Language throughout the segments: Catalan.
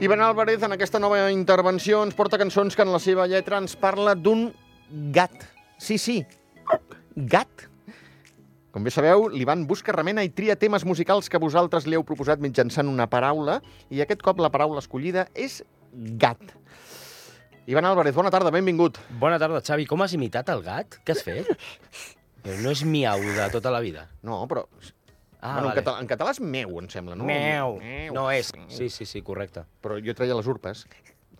Ivan Álvarez, en aquesta nova intervenció, ens porta cançons que en la seva lletra ens parla d'un gat. Sí, sí, gat. Com bé sabeu, l'Ivan busca remena i tria temes musicals que vosaltres li heu proposat mitjançant una paraula, i aquest cop la paraula escollida és gat. Ivan Álvarez, bona tarda, benvingut. Bona tarda, Xavi. Com has imitat el gat? Què has fet? Però no és miau de tota la vida. No, però... Ah, bueno, en, vale. català, en català és meu, em sembla, no? Meu. Meu. No és. Sí, sí, sí, correcte. Però jo treia les urpes.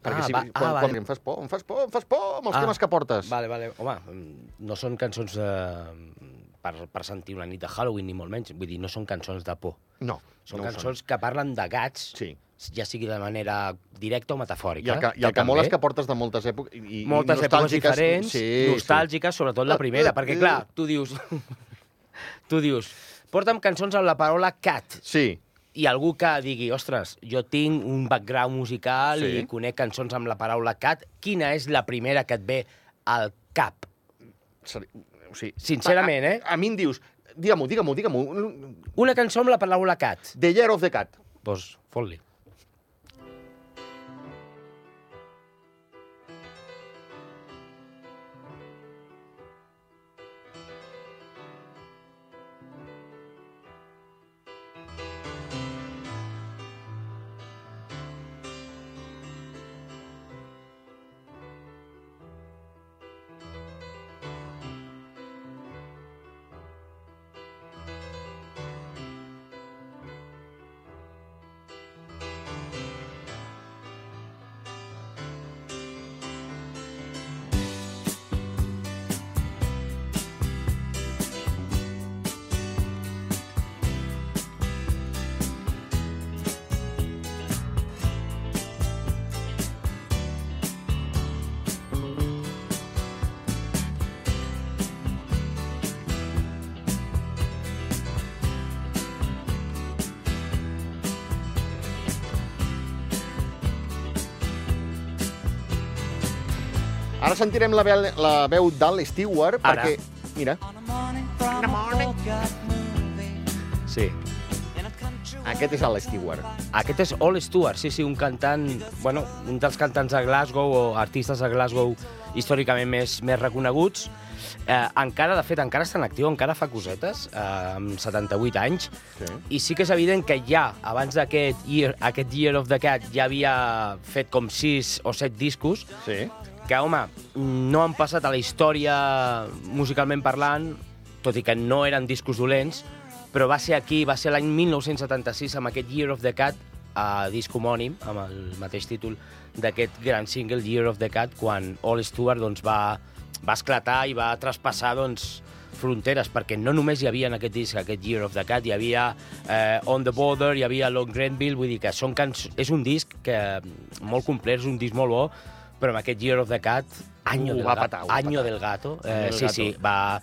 Perquè Ah, si, va- quan, ah, quan vale. em fas por, em fas por, em fas por amb els Ah, temes que portes. Vale, vale. Home, no són cançons de... per, per sentir una nit de Halloween, ni molt menys. Vull dir, no són cançons de por. No, Són no cançons que parlen de gats, Sí. ja sigui de manera directa o I metafòrica. el que, i el que mola és que portes de moltes èpoques i, i moltes èpoques nostàlgiques. diferents, sí, nostàlgiques, sobretot la primera, perquè, clar, tu dius... tu dius, porta'm cançons amb la paraula cat, Sí. i algú que digui, ostres, jo tinc un background musical Sí. i conec cançons amb la paraula cat, quina és la primera que et ve al cap? Seri... O sigui, Sincerament, eh? A, a mi em dius, digue-m'ho, digue-m'ho, digue-m'ho. Una cançó amb la paraula cat. The Year of the Cat. Doncs pues, fot-li. Ara sentirem la veu, la veu d'Al Stewart, Ara. perquè... Mira, Sí. aquest és Al Stewart. Aquest és All Stewart, sí, sí, un cantant, bueno, un dels cantants de Glasgow o artistes de Glasgow històricament més, més reconeguts. Eh, encara, de fet, encara està en actiu, encara fa cosetes, eh, amb 78 anys, Sí. i sí que és evident que ja, abans d'aquest year, aquest year of the Cat, ja havia fet com 6 o 7 discos, Sí. Que, home, no han passat a la història musicalment parlant, tot i que no eren discos dolents, però va ser aquí, va ser l'any 1976, amb aquest Year of the Cat, a disc homònim, amb el mateix títol d'aquest gran single, Year of the Cat, quan All Stewart doncs, va, va esclatar i va traspassar doncs, fronteres, perquè no només hi havia en aquest disc, aquest Year of the Cat, hi havia eh, On the Border, hi havia Long Grenville, vull dir que són canç... és un disc que molt complet, és un disc molt bo, però amb aquest Year of the Cat, Año, Ho del, va ga- petar, ho va Año petar. del Gato, eh, del sí, Gato. sí, va...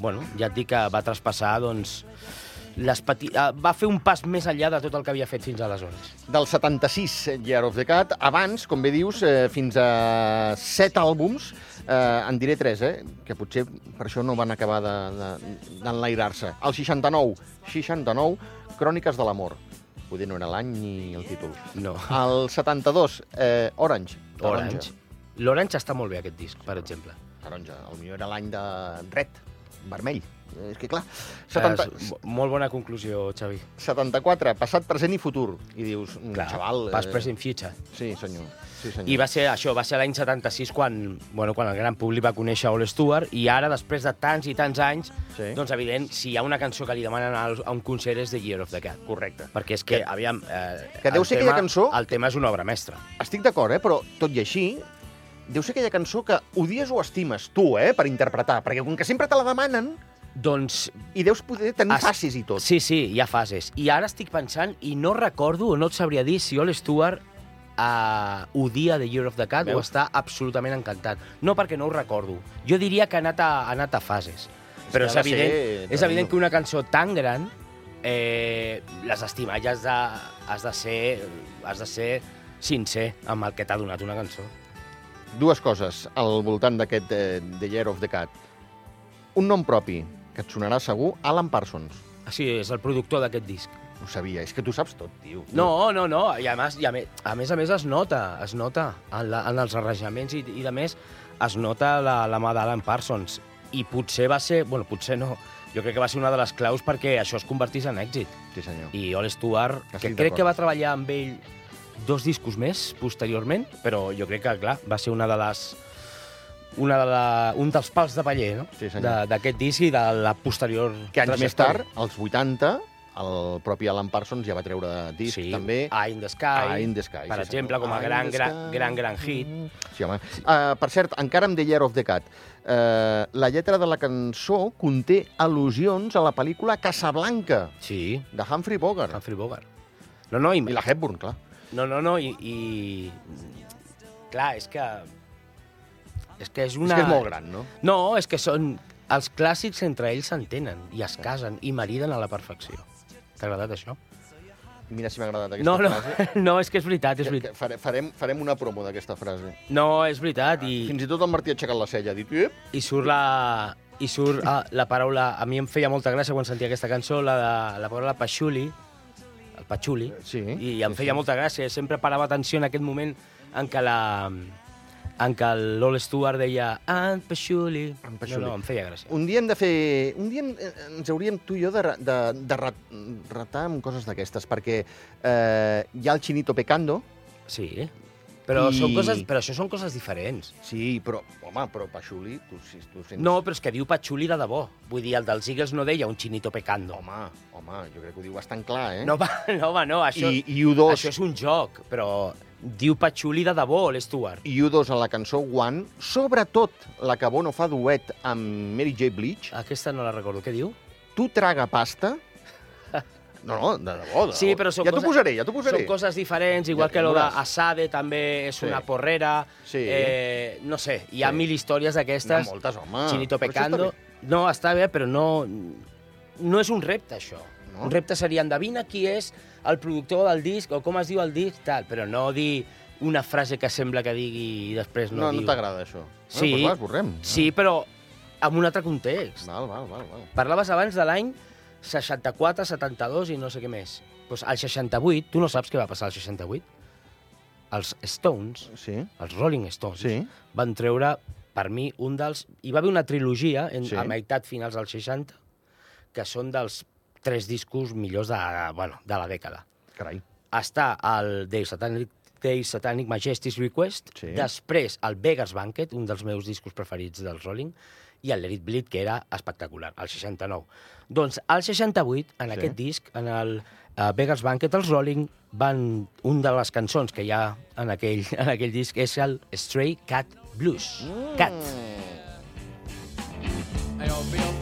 Bueno, ja et dic que va traspassar, doncs, les peti... eh, va fer un pas més enllà de tot el que havia fet fins aleshores. Del 76, Year of the Cat. Abans, com bé dius, eh, fins a set àlbums, eh, en diré tres, eh, que potser per això no van acabar de- de- d'enlairar-se. De, el 69, 69, Cròniques de l'amor. Poder no era l'any ni el títol. No. El 72, eh, Orange. Orange. L'Orange està molt bé, aquest disc, per exemple. Taronja. El millor era l'any de red, vermell. És que, clar, 70, Eh, mo- molt bona conclusió, Xavi. 74, passat, present i futur. I dius, mm, Clar, xaval... Past, present, future. Sí, senyor. Sí, senyor. I va ser això, va ser l'any 76 quan, bueno, quan el gran públic va conèixer All Stewart i ara, després de tants i tants anys, Sí. doncs, evident, si hi ha una cançó que li demanen a, un concert és The Year of the Cat. Correcte. Perquè és que, aviam... Eh, Que deu ser tema, aquella cançó- El tema és una obra mestra. Estic d'acord, eh? però tot i així, deu ser aquella cançó que odies o estimes tu, eh? per interpretar, perquè com que sempre te la demanen Doncs i deus poder tenir Es- facis i tot. Sí, sí, hi ha fases. I ara estic pensant, i no recordo, o no et sabria dir, si All Stewart uh, odia The Year of the Cat Veus? o està absolutament encantat. No perquè no ho recordo. Jo diria que ha anat a, ha anat a fases. Però és de ser evident, és evident que una cançó tan gran eh, les estima i has de, has, de ser, has de ser sincer amb el que t'ha donat una cançó. Dues coses al voltant d'aquest eh, The Year of the Cat. Un nom propi, que et sonarà segur, Alan Parsons. Així és, el productor d'aquest disc. Ho sabia. És que tu saps tot, tio. No, no, no, i a més, i a més, a més, a més es nota, es nota en, la, en els arranjaments i, i de més es nota la, la mà d'Alan Parsons. I potser va ser, bueno, potser no, jo crec que va ser una de les claus perquè això es convertís en èxit. Sí, senyor. I Stewart, Estic que d'acord. crec que va treballar amb ell dos discos més posteriorment, però jo crec que, clar, va ser una de les una de la, un dels pals de paller no? Sí, d'aquest disc i de la posterior Que anys més tard, als 80, el propi Alan Parsons ja va treure disc, sí, també. Eye in the Sky, Eye in the Sky, per sí, exemple, com a gran, gran, gran, gran hit. Sí, home. Uh, per cert, encara amb The Year of the Cat, uh, la lletra de la cançó conté al·lusions a la pel·lícula Casablanca, Sí, de Humphrey Bogart. Humphrey Bogart. No, no, i, I la Hepburn, clar. no, no, no, i, i... Clar, és que... És que és una... És que és molt gran, no? No, és que són... Els clàssics entre ells s'entenen i es casen i mariden a la perfecció. T'ha agradat això? Mira si m'ha agradat aquesta No, no, frase. no, és que és veritat, és veritat. Fare, farem, farem una promo d'aquesta frase. No, és veritat, i, Fins i tot el Martí ha aixecat la cella, ha dit... I surt la... I surt ah, la paraula... A mi em feia molta gràcia quan sentia aquesta cançó, la de la paraula patxuli, el patxuli, Sí, i em feia sí. molta gràcia. Sempre parava atenció en aquest moment en què la en què l'All Stewart deia en patxuli. En patxuli. No, no, em feia gràcia. Un dia hem de fer... Un dia en- ens hauríem tu i jo de, de, de ra- ratar amb coses d'aquestes, perquè eh, hi ha el Chinito Pecando, Sí, però, I- són coses, però això són coses diferents. sí, però, home, però Pachuli, tu, si, tu sents... No, però és que diu patxuli de debò. Vull dir, el dels Eagles no deia un chinito pecando. Home, home, jo crec que ho diu bastant clar, eh? No, no, home, no, això, I, i U2, això és un joc, però diu patxuli de debò, l'Stuart. i U2 a la cançó One, sobretot la que Bono fa duet amb Mary J. Blige, Aquesta no la recordo. Què diu? tu traga pasta... No, no, de debò, de Sí, però són Ja t'ho posaré, ja t'ho posaré. Són coses diferents, igual Ja- que lo d'Asade també és Sí. una porrera. Sí. Eh, no sé, hi ha Sí. mil històries d'aquestes. ha moltes, home. Chinito està pecando. bé. No, està bé, però no, no és un repte, això. No? Un repte seria endevina qui és el productor del disc o com es diu el disc, tal, però no dir una frase que sembla que digui i després no, No, no diu. t'agrada, això. Sí. Bueno, doncs va, esborrem. Sí, però amb un altre context. Val, val, val, val. Parlaves abans de l'any 64, 72 i no sé què més. Pues al 68, tu no saps què va passar al 68? Els Stones, Sí, els Rolling Stones, sí. van treure, per mi, un dels... Hi va haver una trilogia en, Sí. a meitat finals dels 60 que són dels tres discos millors de, bueno, de la dècada. Carai. Està el Day Satanic, Day Satanic Majesty's Request, Sí. després el Vegas Banquet, un dels meus discos preferits dels Rolling, i el Let It Bleed, que era espectacular, el 69. Doncs al 68, en Sí. aquest disc, en el uh, Vegas Banquet, els Rolling van... Un de les cançons que hi ha en aquell, en aquell disc és el Stray Cat Blues. Mm. Cat. It'll be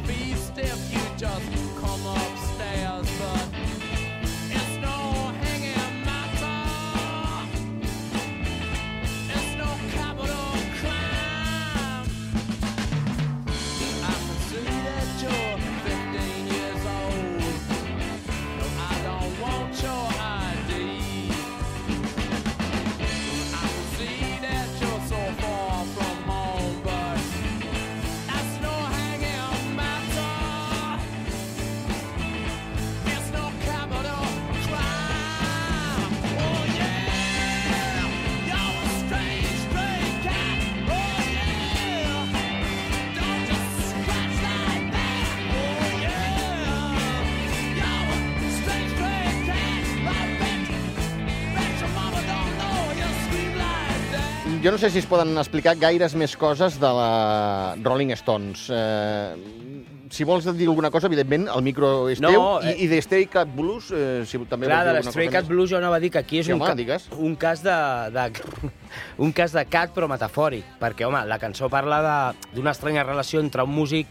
Jo no sé si es poden explicar gaires més coses de la Rolling Stones. Eh, si vols dir alguna cosa, evidentment, el micro és No, teu. eh, I, I de Stray Cat Blues, eh, si també Clar, vols de dir l'Stray alguna Cat cosa Blues jo anava a dir que aquí és Sí, un, home, ca digues. un cas de, de, un cas de cat però metafòric, perquè, home, la cançó parla de- d'una estranya relació entre un músic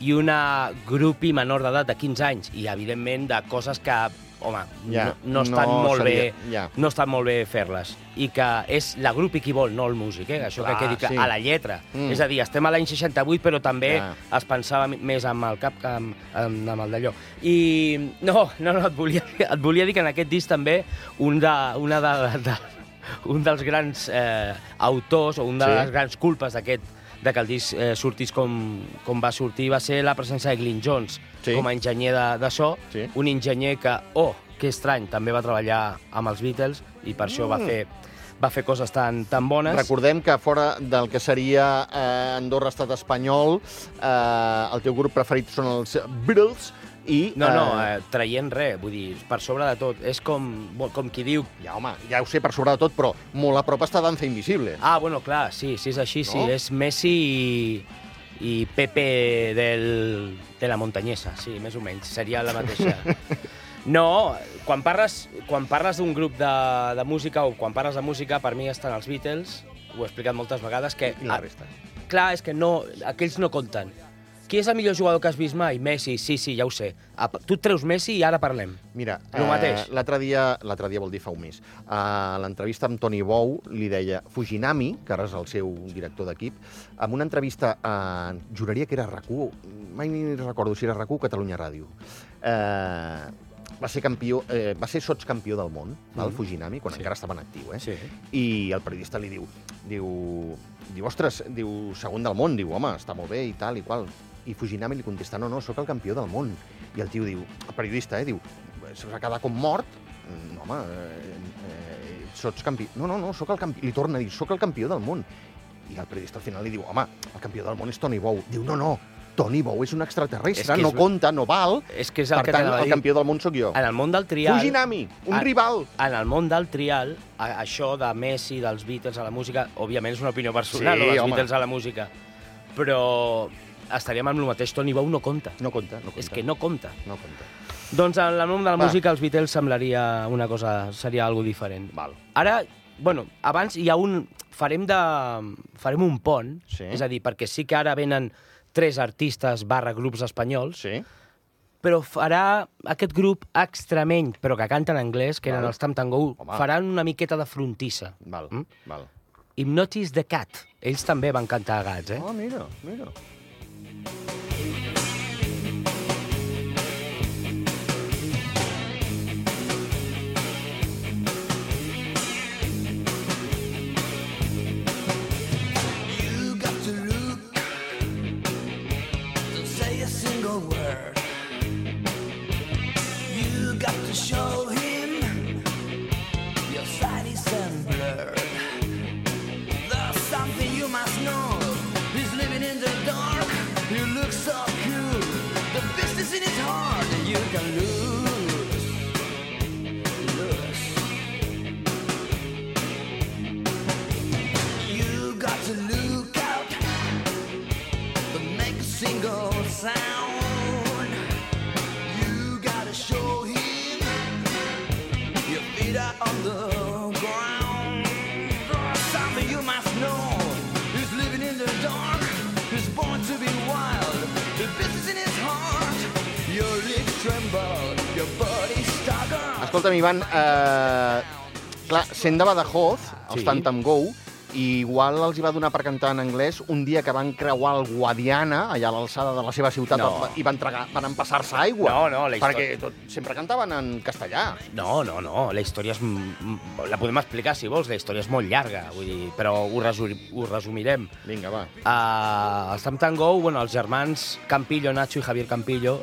i una grupi menor d'edat de 15 anys, i evidentment de coses que, home, Ja, no, no estan no molt seria- bé, ja. no estan molt bé fer-les, i que és la grupi qui vol, no el músic, eh? això Clar, que quedi clar, sí. a la lletra. Mm. És a dir, estem a l'any 68, però també Ja. es pensava més amb el cap que amb, amb, amb el d'allò. I no, no, no, et volia, et volia dir que en aquest disc també un, de, una de, de, un dels grans eh, autors o un de Sí. les grans culpes d'aquest de que el disc eh, sortís com, com va sortir va ser la presència de Glyn Jones Sí. com a enginyer de, de so, Sí. un enginyer que, oh, que estrany, també va treballar amb els Beatles i per això va Mm. fer, va fer coses tan, tan bones. Recordem que fora del que seria eh, Andorra estat espanyol, eh, el teu grup preferit són els Beatles i... No, no, eh, traient res, vull dir, per sobre de tot. És com, com qui diu... Ja, home, ja ho sé per sobre de tot, però molt a prop està Danza Invisible. Ah, bueno, clar, sí, sí és així, sí. No? És Messi i, i Pepe del, de la muntanyesa, sí, més o menys. Seria la mateixa. No, quan parles, quan parles d'un grup de, de música o quan parles de música, per mi estan els Beatles, ho he explicat moltes vegades, que... I la resta. Clar, és que no, aquells no compten. Qui és el millor jugador que has vist mai? Messi, sí, sí, ja ho sé. Tu treus Messi i ara parlem. Mira, Lo mateix. l'altre dia, l'altre dia vol dir fa un mes, a l'entrevista amb Toni Bou li deia Fujinami, que ara és el seu director d'equip, amb una entrevista, a, juraria que era RAC1, mai ni recordo si era RAC1 o Catalunya Ràdio, eh, va ser campió, eh, va ser sotscampió del món, val, Mhm. Fujinami, quan Sí. encara estava en actiu, eh? Sí. I el periodista li diu, diu, diu, ostres, diu, segon del món, diu, home, està molt bé i tal i qual. I Fujinami li contesta, no, no, sóc el campió del món. I el tio diu, el periodista, eh, diu, se va quedar com mort, no, home, eh, eh, sots campió. No, no, no, sóc el campió. Li torna a dir, sóc el campió del món. I el periodista al final li diu, home, el campió del món és Tony Bou. Diu, no, no, Tony Bou és un extraterrestre, És no és- compta, no val. És que és el Per que tant, el campió del món sóc jo. En el món del trial... Fujinami, un Ah. rival. En el món del trial, això de Messi, dels Beatles a la música, òbviament és una opinió personal, Sí, sí, dels home. Beatles a la música, però estaríem amb el mateix, Tony Bou no compta. No compta, no compta. És que no compta. No compta. Doncs en el món de la Va. música els Beatles semblaria una cosa, seria algo diferent. Val. Ara, bueno, abans hi ha un... Farem, de, farem un pont, Sí. és a dir, perquè sí que ara venen tres artistes barra grups espanyols, Sí? però farà aquest grup extremeny, però que canta en anglès, que eren Val. els Tam Tam Go, Home. faran una miqueta de frontissa. Val, Mm? val. Hypnotis the Cat. Ells també van cantar a gats, eh? Ah, mira, mira. Thank you. Escolta'm, Ivan, eh, clar, sent de Badajoz, els Sí. Tantam Go, i igual els hi va donar per cantar en anglès un dia que van creuar el Guadiana, allà a l'alçada de la seva ciutat, No. i van, tragar, van empassar-se aigua. No, no, la història- Perquè tot, sempre cantaven en castellà. No, no, no, la història és... La podem explicar, si vols, la història és molt llarga, vull dir, però ho, resu ho resumirem. Vinga, va. Uh, els Tam Tam Go, bueno, els germans Campillo, Nacho i Javier Campillo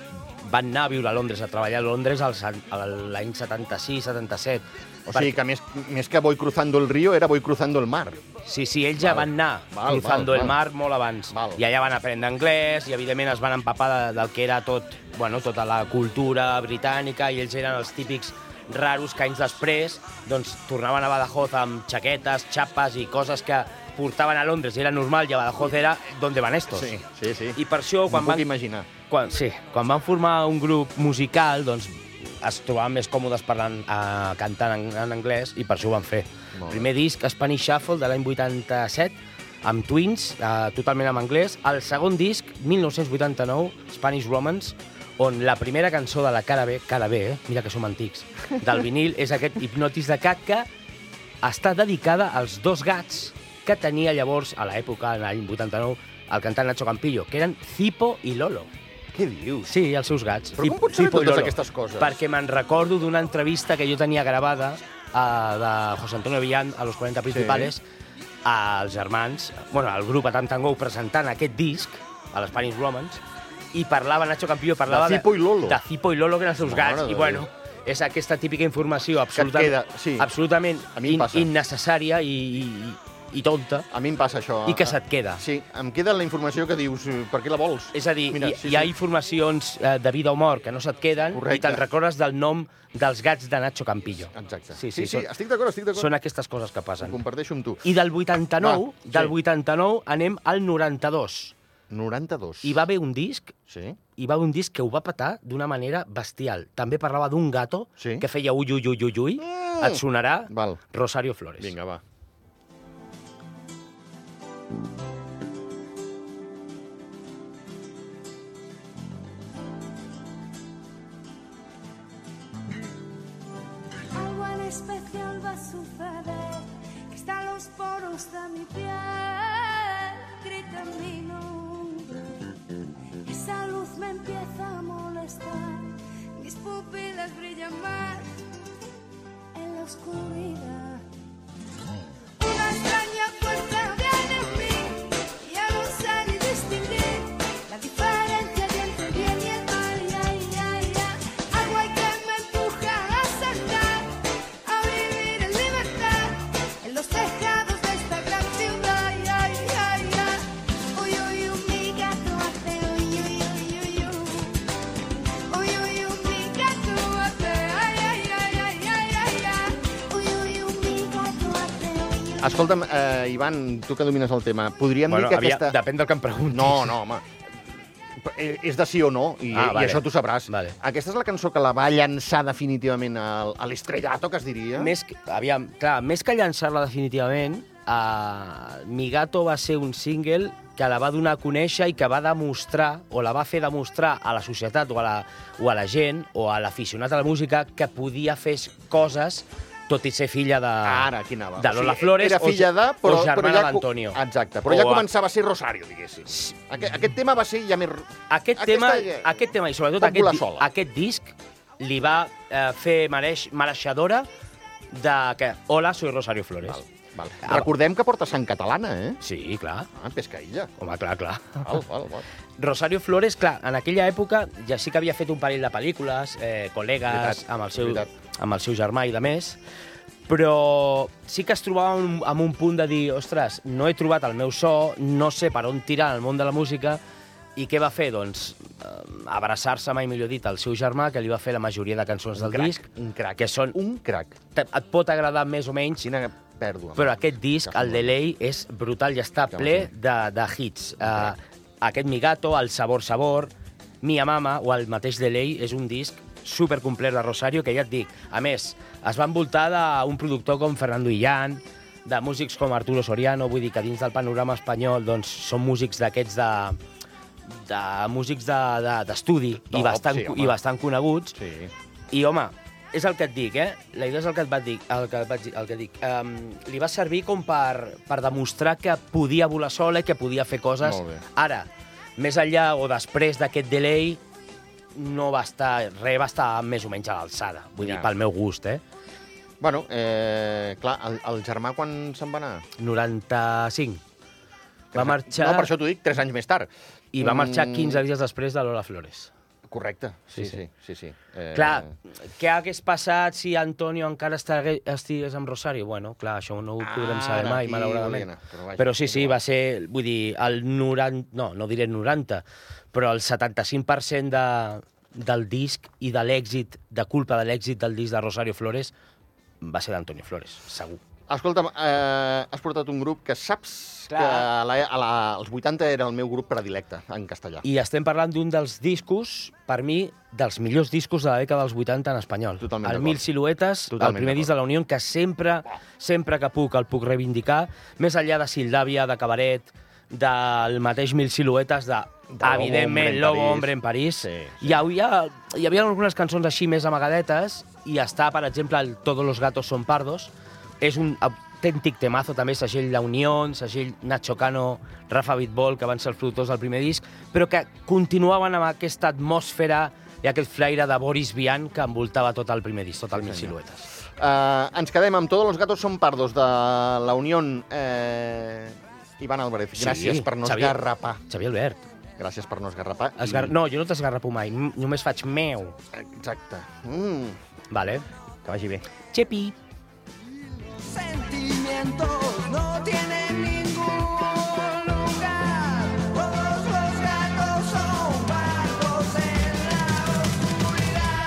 van anar a viure a Londres, a treballar a Londres l'any 76-77. O sigui que més, més que voy cruzando el río, era voy cruzando el mar. Sí, sí, ells ja Val. van anar Val, cruzando val, el val. mar molt abans. Val. I allà van aprendre anglès i, evidentment, es van empapar de, del que era tot, bueno, tota la cultura britànica i ells eren els típics raros que anys després doncs, tornaven a Badajoz amb xaquetes, xapes i coses que portaven a Londres i era normal i a Badajoz era donde van estos. Sí, sí, sí. I per això, Quan puc van, imaginar. quan, sí, quan van formar un grup musical, doncs es trobaven més còmodes parlant, eh, cantant en, en anglès i per això ho van fer. Molt bé. Primer disc, Spanish Shuffle, de l'any 87, amb Twins, eh, totalment en anglès. El segon disc, 1989, Spanish Romance, on la primera cançó de la cara B, cara B, eh? mira que som antics, del vinil, és aquest Hipnotis de Cat que està dedicada als dos gats que tenia llavors, a l'època, en l'any 89, el cantant Nacho Campillo, que eren Zipo i Lolo. Què dius? Sí, els seus gats. Però com pots saber totes aquestes coses? Perquè me'n recordo d'una entrevista que jo tenia gravada uh, de José Antonio Villán a Los 40 Principales, als germans, bueno, al grup Atam Tango presentant aquest disc, a l'Spanish Romance, i parlava, Nacho Campillo parlava... De Cipo i Lolo. De Cipo i Lolo, que eren els seus Mare gats, i bueno, és aquesta típica informació absolutament, queda, sí. absolutament in, innecessària i, i, i tonta, A mi em passa això. i que se't queda. Sí, em queda la informació que dius, eh, per què la vols? És a dir, Mira, hi, sí, hi ha sí. informacions eh, de vida o mort que no se't queden Correcte. i te'n recordes del nom dels gats de Nacho Campillo. Exacte. Sí, sí, sí, sí són- estic d'acord, estic d'acord. Són aquestes coses que Ho passen. comparteixo amb tu. I del 89, Va, sí. del 89 anem al 92. 92. Hi va haver un disc Sí? hi va haver un disc que ho va petar d'una manera bestial. També parlava d'un gato Sí. que feia ui, ui, ui, ui, ui. Mm. Et sonarà Val. Rosario Flores. Vinga, va. en la oscuridad. Escolta'm, eh, Ivan, tu que domines el tema, podríem Bueno, dir que havia, aquesta... depèn del que em preguntis. No, no, home. Eh, És de sí o no, i, Ah, i vale. això tu sabràs. Vale. Aquesta és la cançó que la va llançar definitivament al, a l'estrellato, que es diria? Més, que- aviam, clar, més que llançar-la definitivament, uh, Mi Gato va ser un single que la va donar a conèixer i que va demostrar, o la va fer demostrar a la societat o a la, o a la gent o a l'aficionat a la música que podia fer coses tot i ser filla de, Ara, aquí anava. de O sigui, Lola Flores era o filla de, però, o germana ja, d'Antonio. Exacte, però O ja començava a ser Rosario, diguéssim. Aquest, aquest tema va ser ja més... Aquest tema, aquest tema i sobretot aquest, aquest disc li va eh, fer mereix, mereixedora de que hola, soy Rosario Flores. Val, val. Ah. Recordem que porta sang catalana, eh? Sí, clar. Ah, pescaïlla. Home, clar, clar. Val, val, val. Rosario Flores, clar, en aquella època ja sí que havia fet un parell de pel·lícules, eh, col·legues, Veritat, amb el, seu, veritat. Amb el seu germà i de més, però sí que es trobava amb, amb un punt de dir, ostres, no he trobat el meu so, no sé per on tirar en el món de la música, i què va fer? Doncs eh, abraçar-se, mai millor dit, al seu germà, que li va fer la majoria de cançons del crac, disc, un crac. que són... Un crac. Et pot agradar més o menys, Quina pèrdua. però aquest disc, el Delay, és brutal i està Que ple de, de hits. Uh, aquest Mi Gato, el Sabor Sabor, Mia Mama o el mateix Delay és un disc supercomplet de Rosario, que ja et dic, a més, es va envoltar d'un productor com Fernando Illán, de músics com Arturo Soriano, vull dir que dins del panorama espanyol doncs, són músics d'aquests de, de músics d'estudi de, de, i, bastant, sí, home. i bastant coneguts, Sí. i, home, és el que et dic, eh? La idea és el que et vaig dir, el que, vaig dir, el que dic. Um, li va servir com per, per demostrar que podia volar sola i que podia fer coses. Ara, més enllà o després d'aquest delay, no va estar, res va estar més o menys a l'alçada. Vull Ja. dir, pel meu gust, eh? Bueno, eh, clar, el, el germà quan se'n va anar? 95. Va marxar... No, per això t'ho dic, 3 anys més tard. I va marxar Mm, 15 dies després de Lola Flores. Correcte, sí, Sí, sí, sí. sí. Eh, Clar, què hagués passat si Antonio encara estigués amb Rosario? Bueno, clar, això no ho podrem saber Ara mai, malauradament. anar, però vaja, però sí, sí, va ser, vull dir, el 90... No, no diré 90, però el 75% de, del disc i de l'èxit, de culpa de l'èxit del disc de Rosario Flores, va ser d'Antonio Flores, segur. Escolta'm, eh, has portat un grup que saps Clar. que a la, a la, als 80 era el meu grup predilecte, en castellà. I estem parlant d'un dels discos, per mi, dels millors discos de la dècada dels 80 en espanyol. Totalment el. Mil Siluetes, Totalment el primer disc de la Unió, que sempre, sempre que puc el puc reivindicar, més enllà de Sildàvia, de Cabaret, del mateix Mil Siluetes, de, De evidentment, Lobo París. Hombre en París. Sí, sí. Hi, havia, hi havia algunes cançons així més amagadetes, i està, per exemple, el Todos los gatos son pardos, és un autèntic temazo, també segell La Unió, segell Nacho Cano, Rafa Bitbol, que van ser els productors del primer disc, però que continuaven amb aquesta atmosfera i aquest flaire de Boris Vian que envoltava tot el primer disc, tot el Mil senyor. Siluetes. Uh, ens quedem amb Todos los gatos son pardos de la Unió eh, Ivan Álvarez. Sí, Gràcies per no Xavier. esgarrapar. Xavier Albert. Gràcies per no esgarrapar. Esgar... I- No, jo no t'esgarrapo mai, només faig meu. Exacte. Mm. Vale. Que vagi bé. Chepi. Sentimientos no tienen ningún lugar. Todos los gatos son barcos en la oscuridad.